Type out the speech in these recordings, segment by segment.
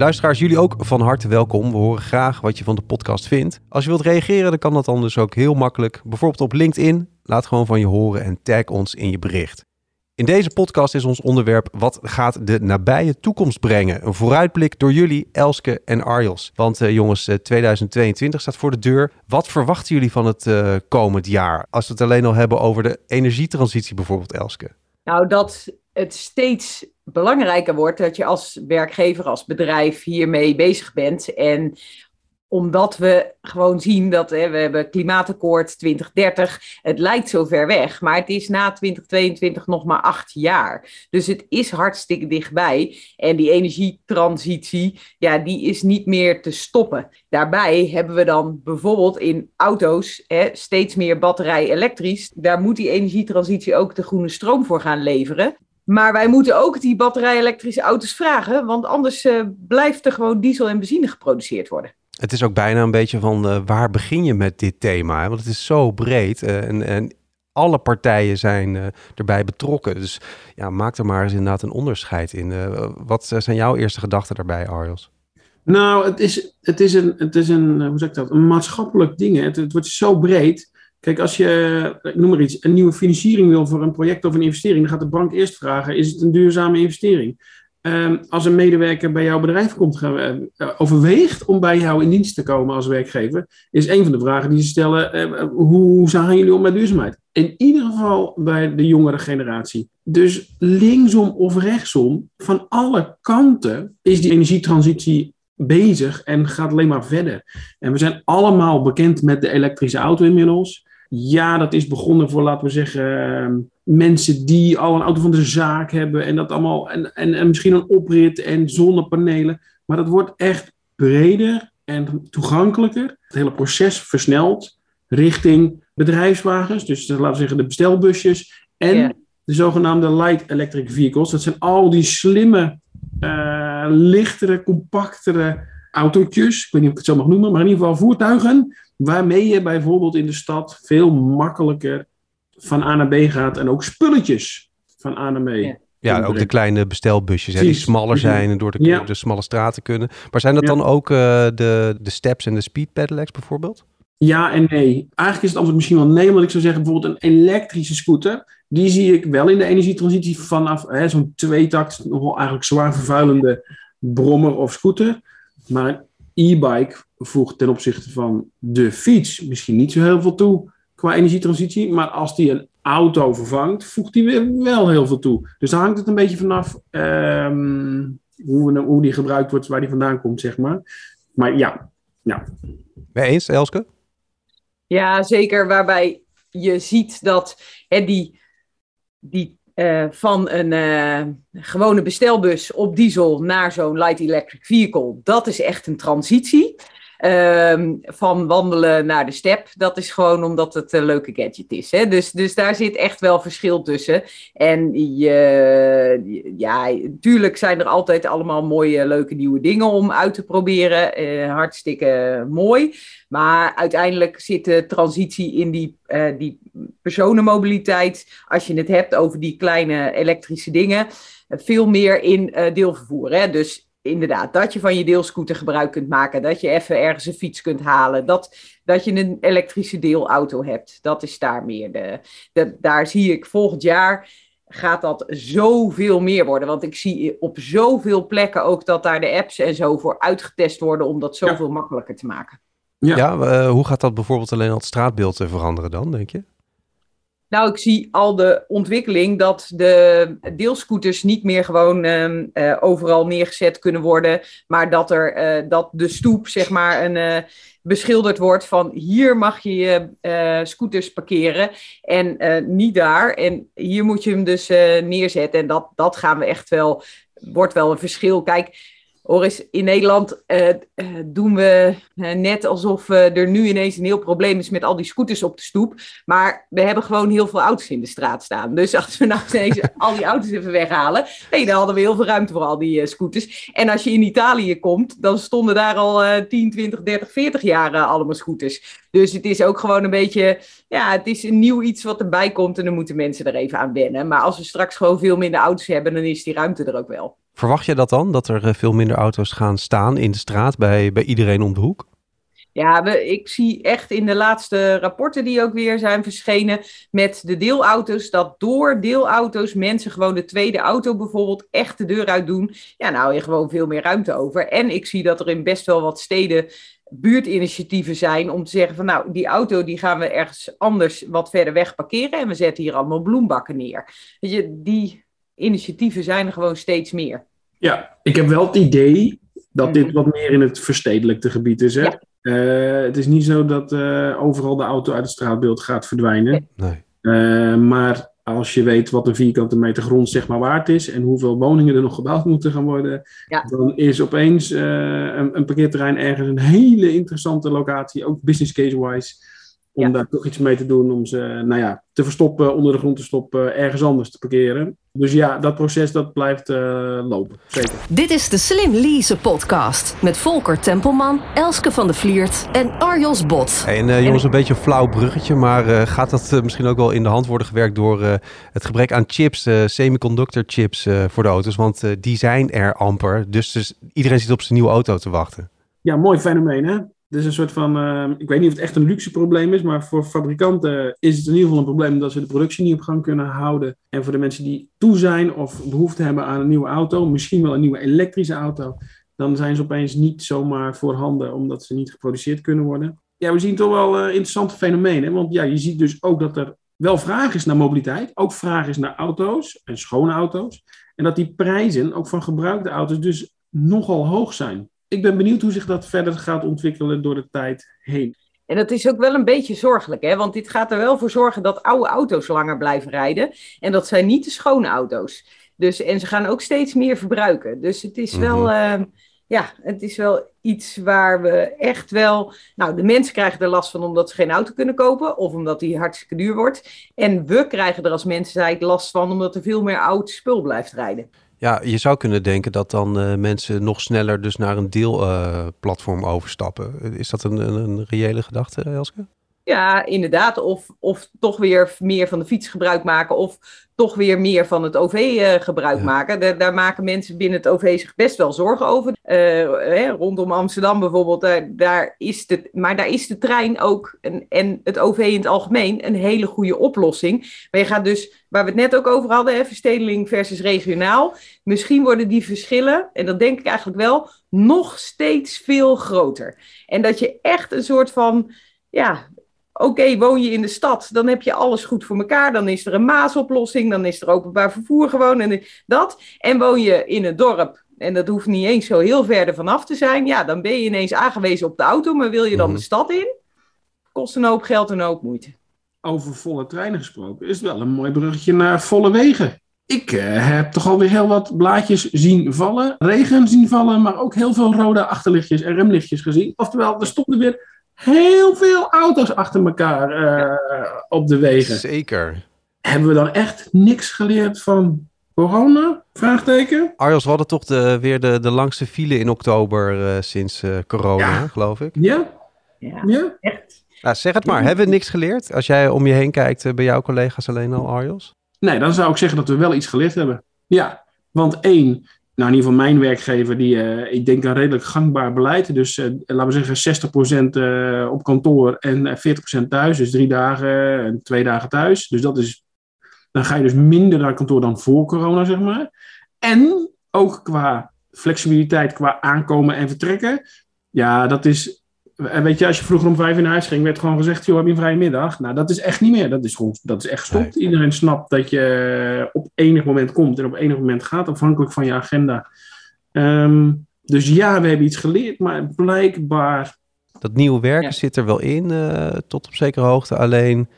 Luisteraars, jullie ook van harte welkom. We horen graag wat je van de podcast vindt. Als je wilt reageren, dan kan dat dan dus ook heel makkelijk. Bijvoorbeeld op LinkedIn. Laat gewoon van je horen en tag ons in je bericht. In deze podcast is ons onderwerp wat gaat de nabije toekomst brengen? Een vooruitblik door jullie, Elske en Arjos. Want uh, jongens, uh, 2022 staat voor de deur. Wat verwachten jullie van het uh, komend jaar? Als we het alleen al hebben over de energietransitie bijvoorbeeld, Elske. Nou, dat het steeds belangrijker wordt dat je als werkgever, als bedrijf hiermee bezig bent. En omdat we gewoon zien dat hè, we hebben klimaatakkoord 2030. Het lijkt zo ver weg, maar het is na 2022 nog maar acht jaar. Dus het is hartstikke dichtbij. En die energietransitie, ja, die is niet meer te stoppen. Daarbij hebben we dan bijvoorbeeld in auto's hè, steeds meer batterij elektrisch. Daar moet die energietransitie ook de groene stroom voor gaan leveren. Maar wij moeten ook die batterij-elektrische auto's vragen, want anders uh, blijft er gewoon diesel en benzine geproduceerd worden. Het is ook bijna een beetje van uh, waar begin je met dit thema? Hè? Want het is zo breed uh, en, en, alle partijen zijn erbij betrokken. Dus ja, maak er maar eens inderdaad een onderscheid in. wat zijn jouw eerste gedachten daarbij, Arjos? Nou, het is, het is, een, het is een, hoe zeg ik dat, een maatschappelijk ding. Het, het wordt zo breed. Kijk, als je, ik noem maar iets, een nieuwe financiering wil voor een project of een investering, dan gaat de bank eerst vragen: is het een duurzame investering? Um, als een medewerker bij jouw bedrijf komt, uh, overweegt om bij jou in dienst te komen als werkgever, is een van de vragen die ze stellen: uh, hoe gaan jullie om met duurzaamheid? In ieder geval bij de jongere generatie. Dus linksom of rechtsom, van alle kanten is die energietransitie bezig en gaat alleen maar verder. En we zijn allemaal bekend met de elektrische auto inmiddels. Ja, dat is begonnen voor, laten we zeggen, mensen die al een auto van de zaak hebben en dat allemaal, en, en, en misschien een oprit en zonnepanelen. Maar dat wordt echt breder en toegankelijker. Het hele proces versnelt richting bedrijfswagens, dus laten we zeggen de bestelbusjes en yeah. de zogenaamde light electric vehicles. Dat zijn al die slimme, uh, lichtere, compactere autootjes, ik weet niet of ik het zo mag noemen, maar in ieder geval voertuigen waarmee je bijvoorbeeld in de stad veel makkelijker van A naar B gaat en ook spulletjes van A naar B. Ja. Ja, ook de kleine bestelbusjes hè, die smaller zijn en door de, ja. de smalle straten kunnen. Maar zijn dat ja. dan ook uh, de, de steps en de speed pedelecs bijvoorbeeld? Ja en nee. Eigenlijk is het antwoord misschien wel nee, want ik zou zeggen bijvoorbeeld een elektrische scooter. Die zie ik wel in de energietransitie vanaf zo'n tweetakt, nogal eigenlijk zwaar vervuilende brommer of scooter. Maar een e-bike voegt ten opzichte van de fiets misschien niet zo heel veel toe qua energietransitie. Maar als die een auto vervangt, voegt die weer wel heel veel toe. Dus daar hangt het een beetje vanaf um, hoe, hoe die gebruikt wordt, waar die vandaan komt, zeg maar. Maar ja, ja. Eens, Elske? Ja, zeker. Waarbij je ziet dat hè, die, die uh, van een uh, gewone bestelbus op diesel naar zo'n light electric vehicle, dat is echt een transitie. Um, van wandelen naar de step. Dat is gewoon omdat het een leuke gadget is. Hè? Dus, dus daar zit echt wel verschil tussen. En je, ja, natuurlijk zijn er altijd allemaal mooie, leuke nieuwe dingen om uit te proberen. Uh, hartstikke mooi. Maar uiteindelijk zit de transitie in die, uh, die personenmobiliteit. Als je het hebt over die kleine elektrische dingen. Veel meer in deelvervoer. Hè? Dus inderdaad, dat je van je deelscooter gebruik kunt maken. Dat je even ergens een fiets kunt halen. Dat, dat je een elektrische deelauto hebt. Dat is daar meer de, de. Daar zie ik volgend jaar gaat dat zoveel meer worden. Want ik zie op zoveel plekken ook dat daar de apps en zo voor uitgetest worden om dat zoveel ja. makkelijker te maken. Ja, ja uh, hoe gaat dat bijvoorbeeld alleen al het straatbeeld veranderen dan, denk je? Nou, ik zie al de ontwikkeling dat de deelscooters niet meer gewoon uh, uh, overal neergezet kunnen worden, maar dat, er, uh, dat de stoep zeg maar een, beschilderd wordt van hier mag je je scooters parkeren en niet daar. En hier moet je hem dus neerzetten en dat, dat gaan we echt wel, wordt wel een verschil. Kijk, Oris, in Nederland uh, doen we uh, net alsof er nu ineens een heel probleem is met al die scooters op de stoep. Maar we hebben gewoon heel veel auto's in de straat staan. Dus als we nou ineens al die auto's even weghalen, hey, dan hadden we heel veel ruimte voor al die scooters. En als je in Italië komt, dan stonden daar al 10, 20, 30, 40 jaar allemaal scooters. Dus het is ook gewoon een beetje, ja, het is een nieuw iets wat erbij komt en dan moeten mensen er even aan wennen. Maar als we straks gewoon veel minder auto's hebben, dan is die ruimte er ook wel. Verwacht je dat dan, dat er eh, veel minder auto's gaan staan in de straat bij, bij iedereen om de hoek? Ja, we, ik zie echt in de laatste rapporten die ook weer zijn verschenen met de deelauto's, dat door deelauto's mensen gewoon de tweede auto bijvoorbeeld echt de deur uit doen. Ja, nou je gewoon veel meer ruimte over. En ik zie dat er in best wel wat steden buurtinitiatieven zijn om te zeggen van nou, die auto die gaan we ergens anders wat verder weg parkeren en we zetten hier allemaal bloembakken neer. Weet je, die initiatieven zijn er gewoon steeds meer. Ja, ik heb wel het idee dat dit wat meer in het verstedelijkte gebied is. Hè? Uh, het is niet zo dat uh, overal de auto uit het straatbeeld gaat verdwijnen. Nee. Uh, maar als je weet wat een vierkante meter grond zeg maar waard is en hoeveel woningen er nog gebouwd moeten gaan worden, ja. dan is opeens een, een parkeerterrein ergens een hele interessante locatie, ook business case-wise om ja. daar toch iets mee te doen, om ze nou ja, te verstoppen, onder de grond te stoppen, ergens anders te parkeren. Dus ja, dat proces dat blijft uh, lopen, zeker. Dit is de Slim Lease podcast met Volker Tempelman, Elske van de Vliert en Arjos Bot. Hey, en uh, jongens, een beetje een flauw bruggetje, maar uh, gaat dat misschien ook wel in de hand worden gewerkt door het gebrek aan chips, semiconductor chips voor de auto's? Want die zijn er amper, dus, dus iedereen zit op zijn nieuwe auto te wachten. Ja, mooi fenomeen hè? Dus een soort van, uh, ik weet niet of het echt een luxe probleem is, maar voor fabrikanten is het in ieder geval een probleem dat ze de productie niet op gang kunnen houden. En voor de mensen die toe zijn of behoefte hebben aan een nieuwe auto, misschien wel een nieuwe elektrische auto, dan zijn ze opeens niet zomaar voorhanden omdat ze niet geproduceerd kunnen worden. Ja, we zien toch wel uh, interessante fenomenen, want ja, je ziet dus ook dat er wel vraag is naar mobiliteit, ook vraag is naar auto's en schone auto's. En dat die prijzen ook van gebruikte auto's dus nogal hoog zijn ik ben benieuwd hoe zich dat verder gaat ontwikkelen door de tijd heen. En dat is ook wel een beetje zorgelijk, hè? want dit gaat er wel voor zorgen dat oude auto's langer blijven rijden. En dat zijn niet de schone auto's. Dus, en ze gaan ook steeds meer verbruiken. Dus het is wel, uh, ja, het is wel iets waar we echt wel. Nou, de mensen krijgen er last van omdat ze geen auto kunnen kopen. Of omdat die hartstikke duur wordt. En we krijgen er als mensheid last van omdat er veel meer oud spul blijft rijden. Ja, je zou kunnen denken dat dan uh, mensen nog sneller dus naar een deelplatform uh, overstappen. Is dat een, een, een, reële gedachte, Elske? Ja, inderdaad. Of, of toch weer meer van de fiets gebruik maken. Of toch weer meer van het OV uh, gebruik ja. maken. Daar, daar, maken mensen binnen het OV zich best wel zorgen over. Uh, hè, rondom Amsterdam bijvoorbeeld, daar, daar, is de, maar daar is de trein ook een, en het OV in het algemeen een hele goede oplossing. Maar je gaat dus, waar we het net ook over hadden, hè, verstedeling versus regionaal. Misschien worden die verschillen, en dat denk ik eigenlijk wel, nog steeds veel groter. En dat je echt een soort van ja, Oké, woon je in de stad, dan heb je alles goed voor elkaar. Dan is er een maasoplossing, dan is er openbaar vervoer gewoon en dat. En woon je in een dorp, en dat hoeft niet eens zo heel ver vanaf te zijn, ja, dan ben je ineens aangewezen op de auto, maar wil je dan de mhm. stad in? Kost een hoop geld en een hoop moeite. Over volle treinen gesproken, is het wel een mooi bruggetje naar volle wegen. Ik uh, heb toch alweer heel wat blaadjes zien vallen, regen zien vallen, maar ook heel veel rode achterlichtjes en remlichtjes gezien. Oftewel, er stonden weer heel veel auto's achter elkaar uh, op de wegen. Zeker. Hebben we dan echt niks geleerd van corona? Vraagteken. Arjos, we hadden toch de, weer de, de langste file in oktober uh, sinds uh, corona, ja. geloof ik. Ja. Ja, ja. echt. Nou, zeg het maar, hebben we niks geleerd? Als jij om je heen kijkt bij jouw collega's alleen al, Arjos? Nee, dan zou ik zeggen dat we wel iets geleerd hebben. Ja, want één, nou, in ieder geval mijn werkgever, die, uh, ik denk een redelijk gangbaar beleid. Dus uh, laten we zeggen 60% uh, op kantoor en 40% thuis. Dus drie dagen en twee dagen thuis. Dus dat is, dan ga je dus minder naar kantoor dan voor corona, zeg maar. En ook qua flexibiliteit, qua aankomen en vertrekken. Ja, dat is en weet je, als je vroeger om vijf in huis ging, werd gewoon gezegd: joh, heb je een vrije middag? Nou, dat is echt niet meer. Dat is, gewoon, dat is echt gestopt. Nee. Iedereen snapt dat je op enig moment komt en op enig moment gaat, afhankelijk van je agenda. Um, dus ja, we hebben iets geleerd, maar blijkbaar. Dat nieuwe werken ja. zit er wel in, uh, tot op zekere hoogte. Alleen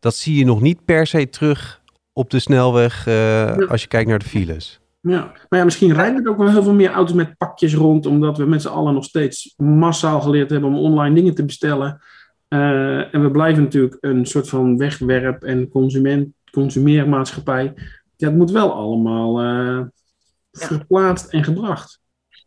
dat zie je nog niet per se terug op de snelweg uh, ja. als je kijkt naar de files. Ja, maar ja, misschien rijden er ook wel heel veel meer auto's met pakjes rond, omdat we met z'n allen nog steeds massaal geleerd hebben om online dingen te bestellen. Uh, en we blijven natuurlijk een soort van wegwerp- en consument, consumeermaatschappij. Ja, het moet wel allemaal uh, verplaatst en gebracht.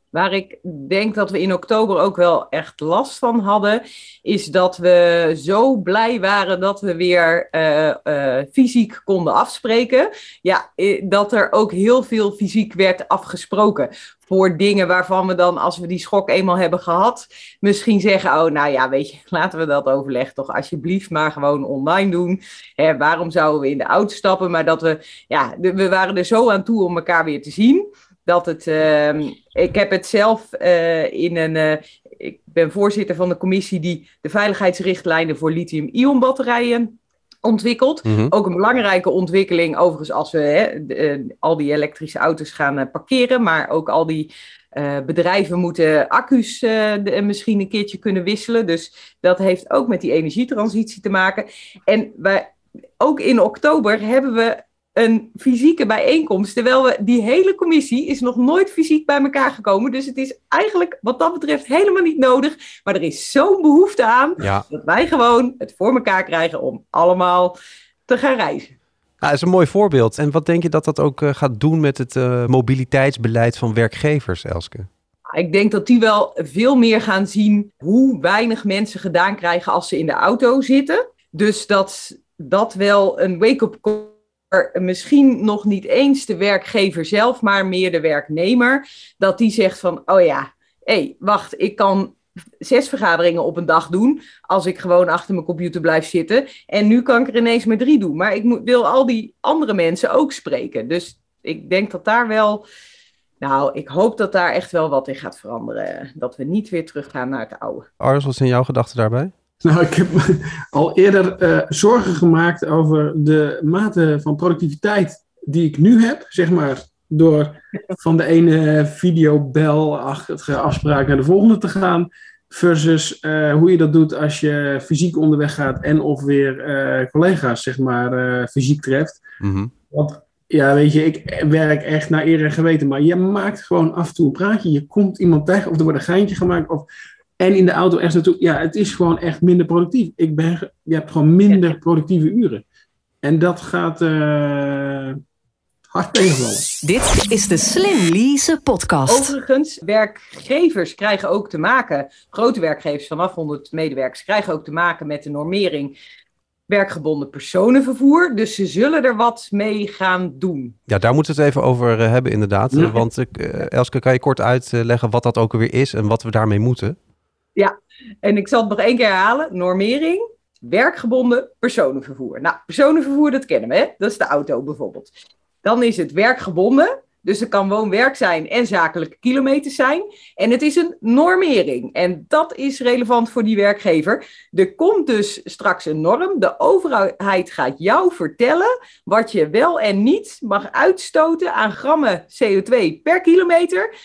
Waar ik denk dat we in oktober ook wel echt last van hadden, is dat we zo blij waren dat we weer uh, uh, fysiek konden afspreken. Ja, dat er ook heel veel fysiek werd afgesproken. Voor dingen waarvan we dan, als we die schok eenmaal hebben gehad, misschien zeggen: Oh, nou ja, weet je, laten we dat overleg toch alsjeblieft maar gewoon online doen. Hè, waarom zouden we in de auto stappen? Maar dat we, ja, we waren er zo aan toe om elkaar weer te zien dat het. Uh, ik heb het zelf uh, in een. Uh, ik ben voorzitter van de commissie die de veiligheidsrichtlijnen voor lithium-ion batterijen ontwikkelt. Mm -hmm. Ook een belangrijke ontwikkeling, overigens, als we hè, de, al die elektrische auto's gaan parkeren, maar ook al die. bedrijven moeten accu's de, misschien een keertje kunnen wisselen. Dus dat heeft ook met die energietransitie te maken. En wij, ook in oktober hebben we een fysieke bijeenkomst. Terwijl we, die hele commissie is nog nooit fysiek bij elkaar gekomen. Dus het is eigenlijk wat dat betreft helemaal niet nodig. Maar er is zo'n behoefte aan ja. dat wij gewoon het voor elkaar krijgen om allemaal te gaan reizen. Ja, dat is een mooi voorbeeld. En wat denk je dat dat ook uh, gaat doen met het uh, mobiliteitsbeleid van werkgevers, Elske? Ik denk dat die wel veel meer gaan zien hoe weinig mensen gedaan krijgen als ze in de auto zitten. Dus dat dat wel een wake-up call misschien nog niet eens de werkgever zelf, maar meer de werknemer, dat die zegt van, oh ja, hé, hey, wacht, ik kan zes vergaderingen op een dag doen als ik gewoon achter mijn computer blijf zitten. En nu kan ik er ineens maar drie doen. Maar ik wil al die andere mensen ook spreken. Dus ik denk dat daar wel, nou, ik hoop dat daar echt wel wat in gaat veranderen. Dat we niet weer teruggaan naar het oude. Ars, wat zijn jouw gedachten daarbij? Nou, ik heb al eerder uh, zorgen gemaakt over de mate van productiviteit die ik nu heb, zeg maar, door van de ene videobelachtige afspraak naar de volgende te gaan, versus uh, hoe je dat doet als je fysiek onderweg gaat en of weer uh, collega's, zeg maar, fysiek treft. Mm -hmm. Want ja, weet je, ik werk echt naar eer en geweten, maar je maakt gewoon af en toe een praatje, je komt iemand tegen of er wordt een geintje gemaakt of en in de auto ergens naartoe. Ja, het is gewoon echt minder productief. Ik ben, je hebt gewoon minder ja. productieve uren. En dat gaat uh, hard tegenvallen. Dit is de Slim Lease podcast. Overigens, werkgevers krijgen ook te maken, grote werkgevers vanaf 100 medewerkers krijgen ook te maken met de normering werkgebonden personenvervoer. Dus ze zullen er wat mee gaan doen. Ja, daar moeten we het even over uh, hebben inderdaad. Ja. Want uh, Elske, kan je kort uitleggen wat dat ook alweer is en wat we daarmee moeten? Ja, en ik zal het nog één keer herhalen. Normering, werkgebonden personenvervoer. Nou, personenvervoer, dat kennen we, hè? Dat is de auto bijvoorbeeld. Dan is het werkgebonden. Dus het kan woon-werk zijn en zakelijke kilometers zijn. En het is een normering. En dat is relevant voor die werkgever. Er komt dus straks een norm. De overheid gaat jou vertellen wat je wel en niet mag uitstoten aan grammen CO2 per kilometer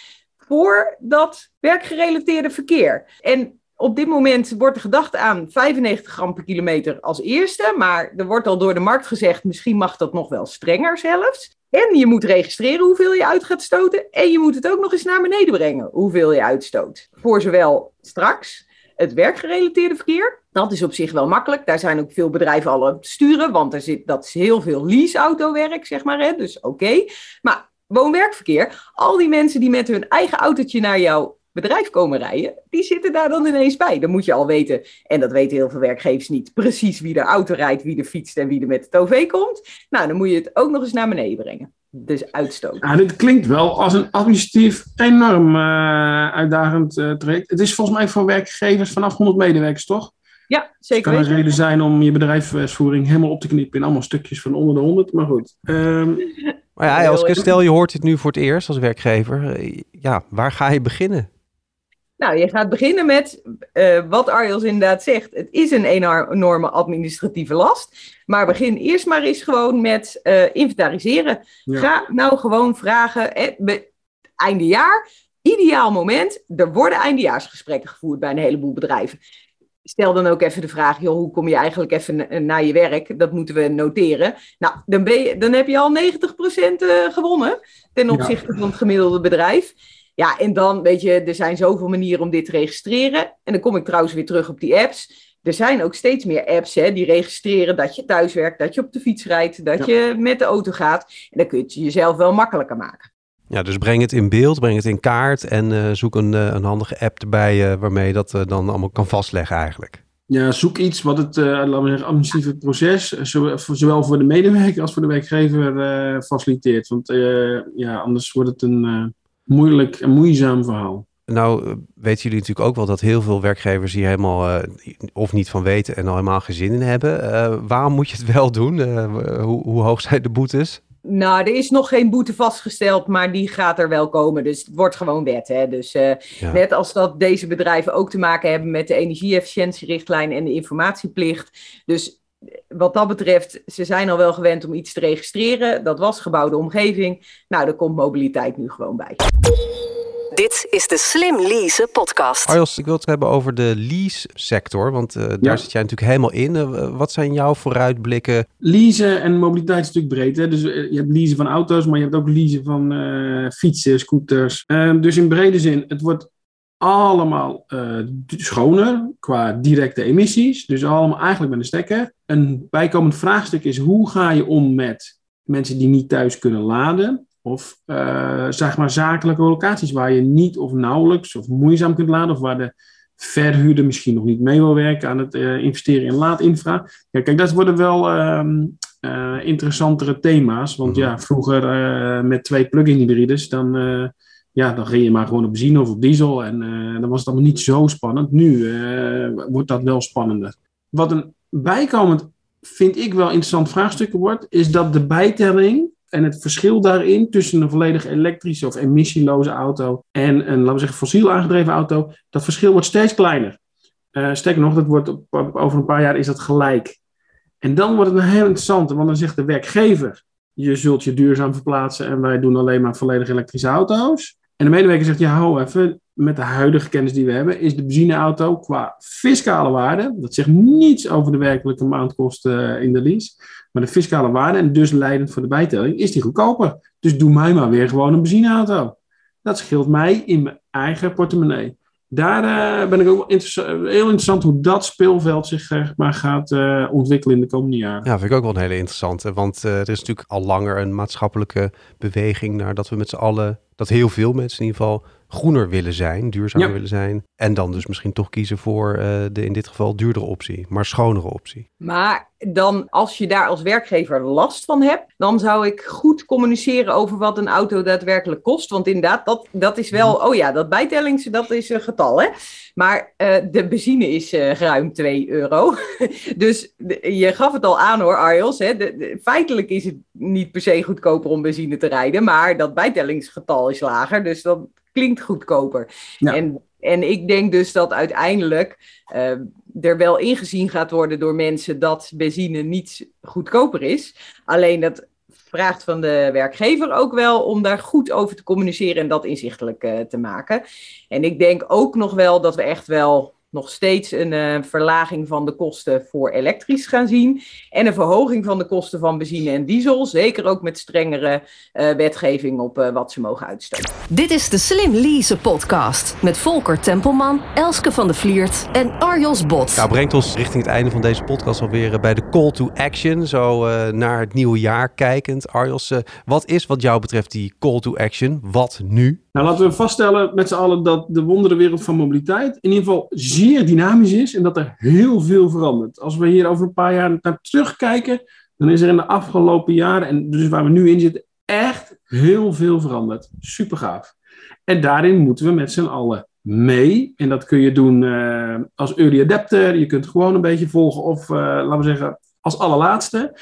voor dat werkgerelateerde verkeer. En op dit moment wordt er gedacht aan 95 gram per kilometer als eerste. Maar er wordt al door de markt gezegd, misschien mag dat nog wel strenger zelfs. En je moet registreren hoeveel je uit gaat stoten. En je moet het ook nog eens naar beneden brengen, hoeveel je uitstoot. Voor zowel straks het werkgerelateerde verkeer. Dat is op zich wel makkelijk. Daar zijn ook veel bedrijven al aan het sturen. Want er zit, dat is heel veel leaseautowerk, zeg maar. Hè? Dus oké. Maar woon-werkverkeer, al die mensen die met hun eigen autootje naar jouw bedrijf komen rijden, die zitten daar dan ineens bij. Dan moet je al weten, en dat weten heel veel werkgevers niet, precies wie de auto rijdt, wie er fietst en wie er met het OV komt. Nou, dan moet je het ook nog eens naar beneden brengen. Dus uitstoot. Ja, dit klinkt wel als een administratief enorm uh, uitdagend uh, traject. Het is volgens mij voor werkgevers vanaf 100 medewerkers, toch? Ja, zeker. Het kan een reden zijn om je bedrijfsvoering helemaal op te knippen in allemaal stukjes van onder de 100, maar goed. Um, maar ja, Elske, stel je hoort dit nu voor het eerst als werkgever. Ja, waar ga je beginnen? Nou, je gaat beginnen met uh, wat Arjels inderdaad zegt. Het is een enorme administratieve last. Maar begin eerst maar eens gewoon met uh, inventariseren. Ja. Ga nou gewoon vragen. Eh, einde jaar, ideaal moment. Er worden eindejaarsgesprekken gevoerd bij een heleboel bedrijven. Stel dan ook even de vraag, joh, hoe kom je eigenlijk even naar je werk? Dat moeten we noteren. Nou, dan, ben je, dan heb je al 90% gewonnen ten opzichte van het gemiddelde bedrijf. Ja, en dan, weet je, er zijn zoveel manieren om dit te registreren. En dan kom ik trouwens weer terug op die apps. Er zijn ook steeds meer apps hè, die registreren dat je thuis werkt, dat je op de fiets rijdt, dat je met de auto gaat. En dan kun je het jezelf wel makkelijker maken. Ja, dus breng het in beeld, breng het in kaart en uh, zoek een, uh, een handige app erbij uh, waarmee je dat dan allemaal kan vastleggen eigenlijk. Ja, zoek iets wat het, laten we zeggen, administratieve proces, zowel voor de medewerker als voor de werkgever faciliteert. Want ja, anders wordt het een moeilijk en moeizaam verhaal. Nou, weten jullie natuurlijk ook wel dat heel veel werkgevers hier helemaal of niet van weten en al helemaal geen zin in hebben. waarom moet je het wel doen? hoe, hoe hoog zijn de boetes? Nou, er is nog geen boete vastgesteld, maar die gaat er wel komen. Dus het wordt gewoon wet. Hè? Dus uh, net als dat deze bedrijven ook te maken hebben met de energieefficiëntierichtlijn en de informatieplicht. Dus wat dat betreft, ze zijn al wel gewend om iets te registreren. Dat was gebouwde omgeving. Nou, daar komt mobiliteit nu gewoon bij. Dit is de Slim Lease podcast. Arjos, ik wil het hebben over de lease sector, want uh, daar zit jij natuurlijk helemaal in. Uh, wat zijn jouw vooruitblikken? Leasen en mobiliteit is natuurlijk breed. Hè? Dus uh, je hebt leasen van auto's, maar je hebt ook leasen van fietsen, scooters. Ehm, dus in brede zin, het wordt allemaal schoner qua directe emissies. Dus allemaal eigenlijk met een stekker. Een bijkomend vraagstuk is, hoe ga je om met mensen die niet thuis kunnen laden? Of uh, zeg maar zakelijke locaties waar je niet of nauwelijks of moeizaam kunt laden. Of waar de verhuurder misschien nog niet mee wil werken aan het uh, investeren in laadinfra. Ja, kijk, dat worden wel um, uh, interessantere thema's. Want ja, mhm. vroeger met twee plug-in hybrides, dan, ja, dan ging je maar gewoon op benzine of op diesel. En dan was het allemaal niet zo spannend. Nu wordt dat wel spannender. Wat een bijkomend, vind ik wel interessant vraagstuk wordt, is dat de bijtelling en het verschil daarin tussen een volledig elektrische of emissieloze auto en een, laten we zeggen, fossiel aangedreven auto, dat verschil wordt steeds kleiner. Uh, sterker nog, dat wordt over een paar jaar is dat gelijk. En dan wordt het een heel interessante, want dan zegt de werkgever, je zult je duurzaam verplaatsen en wij doen alleen maar volledig elektrische auto's. En de medewerker zegt, ja, hou even, met de huidige kennis die we hebben, is de benzineauto qua fiscale waarde, dat zegt niets over de werkelijke maandkosten in de lease, maar de fiscale waarde en dus leidend voor de bijtelling, is die goedkoper. Dus doe mij maar weer gewoon een benzineauto. Dat scheelt mij in mijn eigen portemonnee. Daar uh, ben ik ook heel interessant hoe dat speelveld zich maar gaat ontwikkelen in de komende jaren. Ja, vind ik ook wel een hele interessante. Want er is natuurlijk al langer een maatschappelijke beweging naar dat we met z'n allen, dat heel veel mensen in ieder geval groener willen zijn, duurzamer willen zijn. En dan dus misschien toch kiezen voor uh, de in dit geval duurdere optie, maar schonere optie. Maar dan als je daar als werkgever last van hebt, dan zou ik goed communiceren over wat een auto daadwerkelijk kost. Want inderdaad, dat, dat is wel, oh ja, dat bijtellings, dat is een getal hè. Maar uh, de benzine is uh, ruim 2 euro. dus de, je gaf het al aan hoor, Arjos. Hè? De, de, feitelijk is het niet per se goedkoper om benzine te rijden, maar dat bijtellingsgetal is lager. Dus dan klinkt goedkoper. En, en ik denk dus dat uiteindelijk uh, er wel ingezien gaat worden door mensen dat benzine niet goedkoper is. Alleen dat vraagt van de werkgever ook wel om daar goed over te communiceren en dat inzichtelijk uh, te maken. En ik denk ook nog wel dat we echt wel nog steeds een uh, verlaging van de kosten voor elektrisch gaan zien. En een verhoging van de kosten van benzine en diesel. Zeker ook met strengere uh, wetgeving op uh, wat ze mogen uitstoten. Dit is de Slim Lease podcast. Met Volker Tempelman, Elske van de Vliert en Arjos Bot. Nou, brengt ons richting het einde van deze podcast alweer bij de call to action. Zo naar het nieuwe jaar kijkend. Arjos, wat is wat jou betreft die call to action? Wat nu? Nou, laten we vaststellen met z'n allen dat de wonderenwereld van mobiliteit in ieder geval zeer dynamisch is en dat er heel veel verandert. Als we hier over een paar jaar naar terugkijken, dan is er in de afgelopen jaren, en dus waar we nu in zitten, echt heel veel veranderd. Super gaaf. En daarin moeten we met z'n allen mee. En dat kun je doen uh, als early adapter. Je kunt gewoon een beetje volgen of, uh, laten we zeggen, als allerlaatste.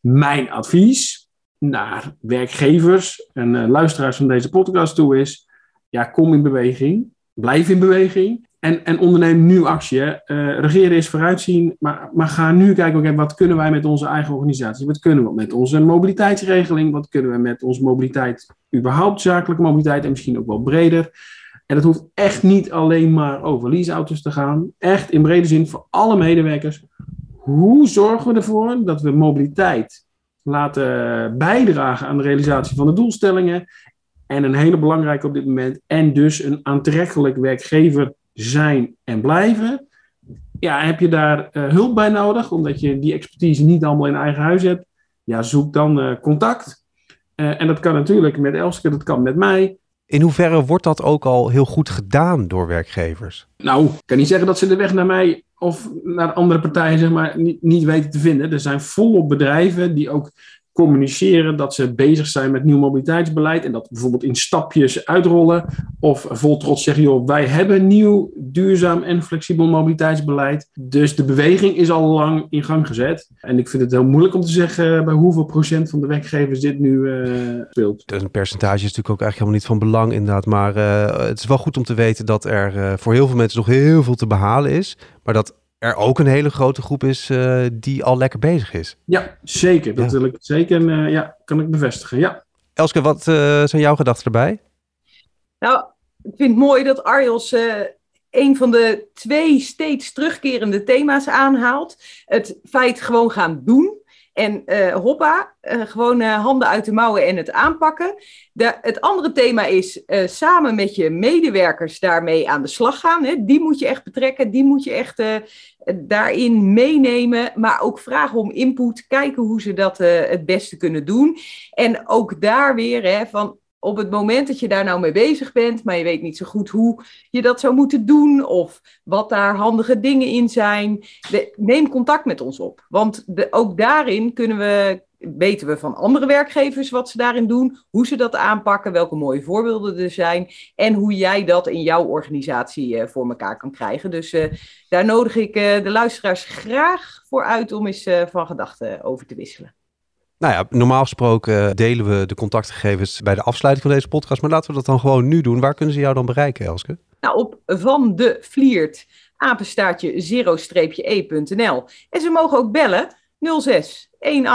Mijn advies, naar werkgevers en uh, luisteraars van deze podcast toe is: ja, kom in beweging, blijf in beweging en, en onderneem nu actie. Uh, regeren is vooruitzien, maar, maar ga nu kijken: wat kunnen wij met onze eigen organisatie? Wat kunnen we met onze mobiliteitsregeling? Wat kunnen we met onze mobiliteit, überhaupt zakelijke mobiliteit en misschien ook wel breder? En het hoeft echt niet alleen maar over leaseauto's te gaan. Echt in brede zin voor alle medewerkers. Hoe zorgen we ervoor dat we mobiliteit laten bijdragen aan de realisatie van de doelstellingen? En een hele belangrijke op dit moment. En dus een aantrekkelijk werkgever zijn en blijven. Ja, heb je daar uh, hulp bij nodig, omdat je die expertise niet allemaal in eigen huis hebt? Ja, zoek dan uh, contact. Uh, en dat kan natuurlijk met Elske, dat kan met mij. In hoeverre wordt dat ook al heel goed gedaan door werkgevers? Nou, ik kan niet zeggen dat ze de weg naar mij of naar andere partijen zeg maar, niet, niet weten te vinden. Er zijn volop bedrijven die ook communiceren dat ze bezig zijn met nieuw mobiliteitsbeleid en dat bijvoorbeeld in stapjes uitrollen of vol trots zeggen, joh, wij hebben nieuw duurzaam en flexibel mobiliteitsbeleid. Dus de beweging is al lang in gang gezet. En ik vind het heel moeilijk om te zeggen bij hoeveel procent van de werkgevers dit nu uh, speelt. Een percentage is natuurlijk ook eigenlijk helemaal niet van belang inderdaad, maar uh, het is wel goed om te weten dat er uh, voor heel veel mensen nog heel veel te behalen is, maar dat er ook een hele grote groep is uh, die al lekker bezig is. Ja, zeker. Dat ja. wil ik zeker, uh, ja, kan ik bevestigen. Ja. Elske, wat uh, zijn jouw gedachten erbij? Nou, ik vind het mooi dat Arjos een van de twee steeds terugkerende thema's aanhaalt. Het feit gewoon gaan doen. En uh, hoppa, uh, gewoon uh, handen uit de mouwen en het aanpakken. Het andere thema is samen met je medewerkers daarmee aan de slag gaan. Hè. Die moet je echt betrekken, die moet je echt daarin meenemen. Maar ook vragen om input, kijken hoe ze dat het beste kunnen doen. En ook daar weer hè, van op het moment dat je daar nou mee bezig bent, maar je weet niet zo goed hoe je dat zou moeten doen of wat daar handige dingen in zijn, neem contact met ons op. Want ook daarin kunnen we, weten we van andere werkgevers wat ze daarin doen, hoe ze dat aanpakken, welke mooie voorbeelden er zijn en hoe jij dat in jouw organisatie uh, voor elkaar kan krijgen. Dus uh, daar nodig ik uh, de luisteraars graag voor uit om eens van gedachten over te wisselen. Nou ja, normaal gesproken delen we de contactgegevens bij de afsluiting van deze podcast. Maar laten we dat dan gewoon nu doen. Waar kunnen ze jou dan bereiken, Elske? Nou, op van de Vliert, apenstaartje zero-e.nl. En ze mogen ook bellen 06 18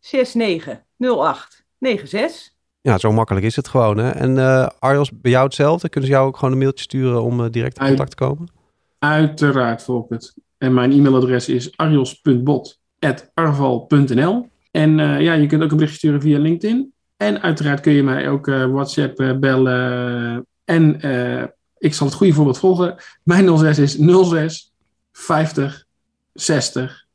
69 08 96. Ja, zo makkelijk is het gewoon. Hè? En uh, Arjos, bij jou hetzelfde? Kunnen ze jou ook gewoon een mailtje sturen om uh, direct in contact te komen? Uiteraard, Volkert. En mijn e-mailadres is arjos.bot.arval.nl. En uh, ja, je kunt ook een berichtje sturen via LinkedIn. En uiteraard kun je mij ook uh, WhatsApp uh, bellen. en ik zal het goede voorbeeld volgen. Mijn 06 is 06 50 60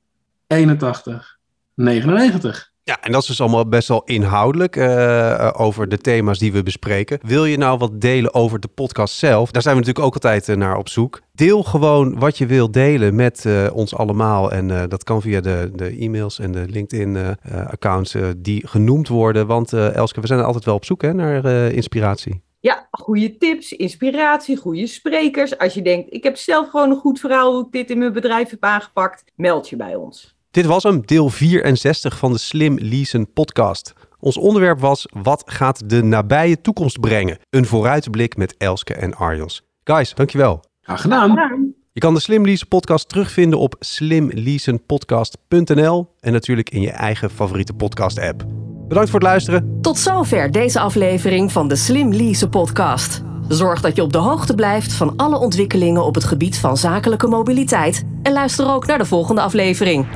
81 99. Ja, en dat is dus allemaal best wel inhoudelijk uh, over de thema's die we bespreken. Wil je nou wat delen over de podcast zelf? Daar zijn we natuurlijk ook altijd uh, naar op zoek. Deel gewoon wat je wilt delen met ons allemaal. En dat kan via de, de e-mails en de LinkedIn-accounts die genoemd worden. Want Elske, we zijn altijd wel op zoek hè, naar inspiratie. Ja, goede tips, inspiratie, goede sprekers. Als je denkt, ik heb zelf gewoon een goed verhaal hoe ik dit in mijn bedrijf heb aangepakt, meld je bij ons. Dit was hem, deel 64 van de Slim Leasen podcast. Ons onderwerp was Wat gaat de nabije toekomst brengen? Een vooruitblik met Elske en Arjos. Guys, dankjewel. Graag gedaan. Je kan de Slim Leasen podcast terugvinden op slimleasenpodcast.nl en natuurlijk in je eigen favoriete podcast app. Bedankt voor het luisteren. Tot zover deze aflevering van de Slim Leasen podcast. Zorg dat je op de hoogte blijft van alle ontwikkelingen op het gebied van zakelijke mobiliteit en luister ook naar de volgende aflevering.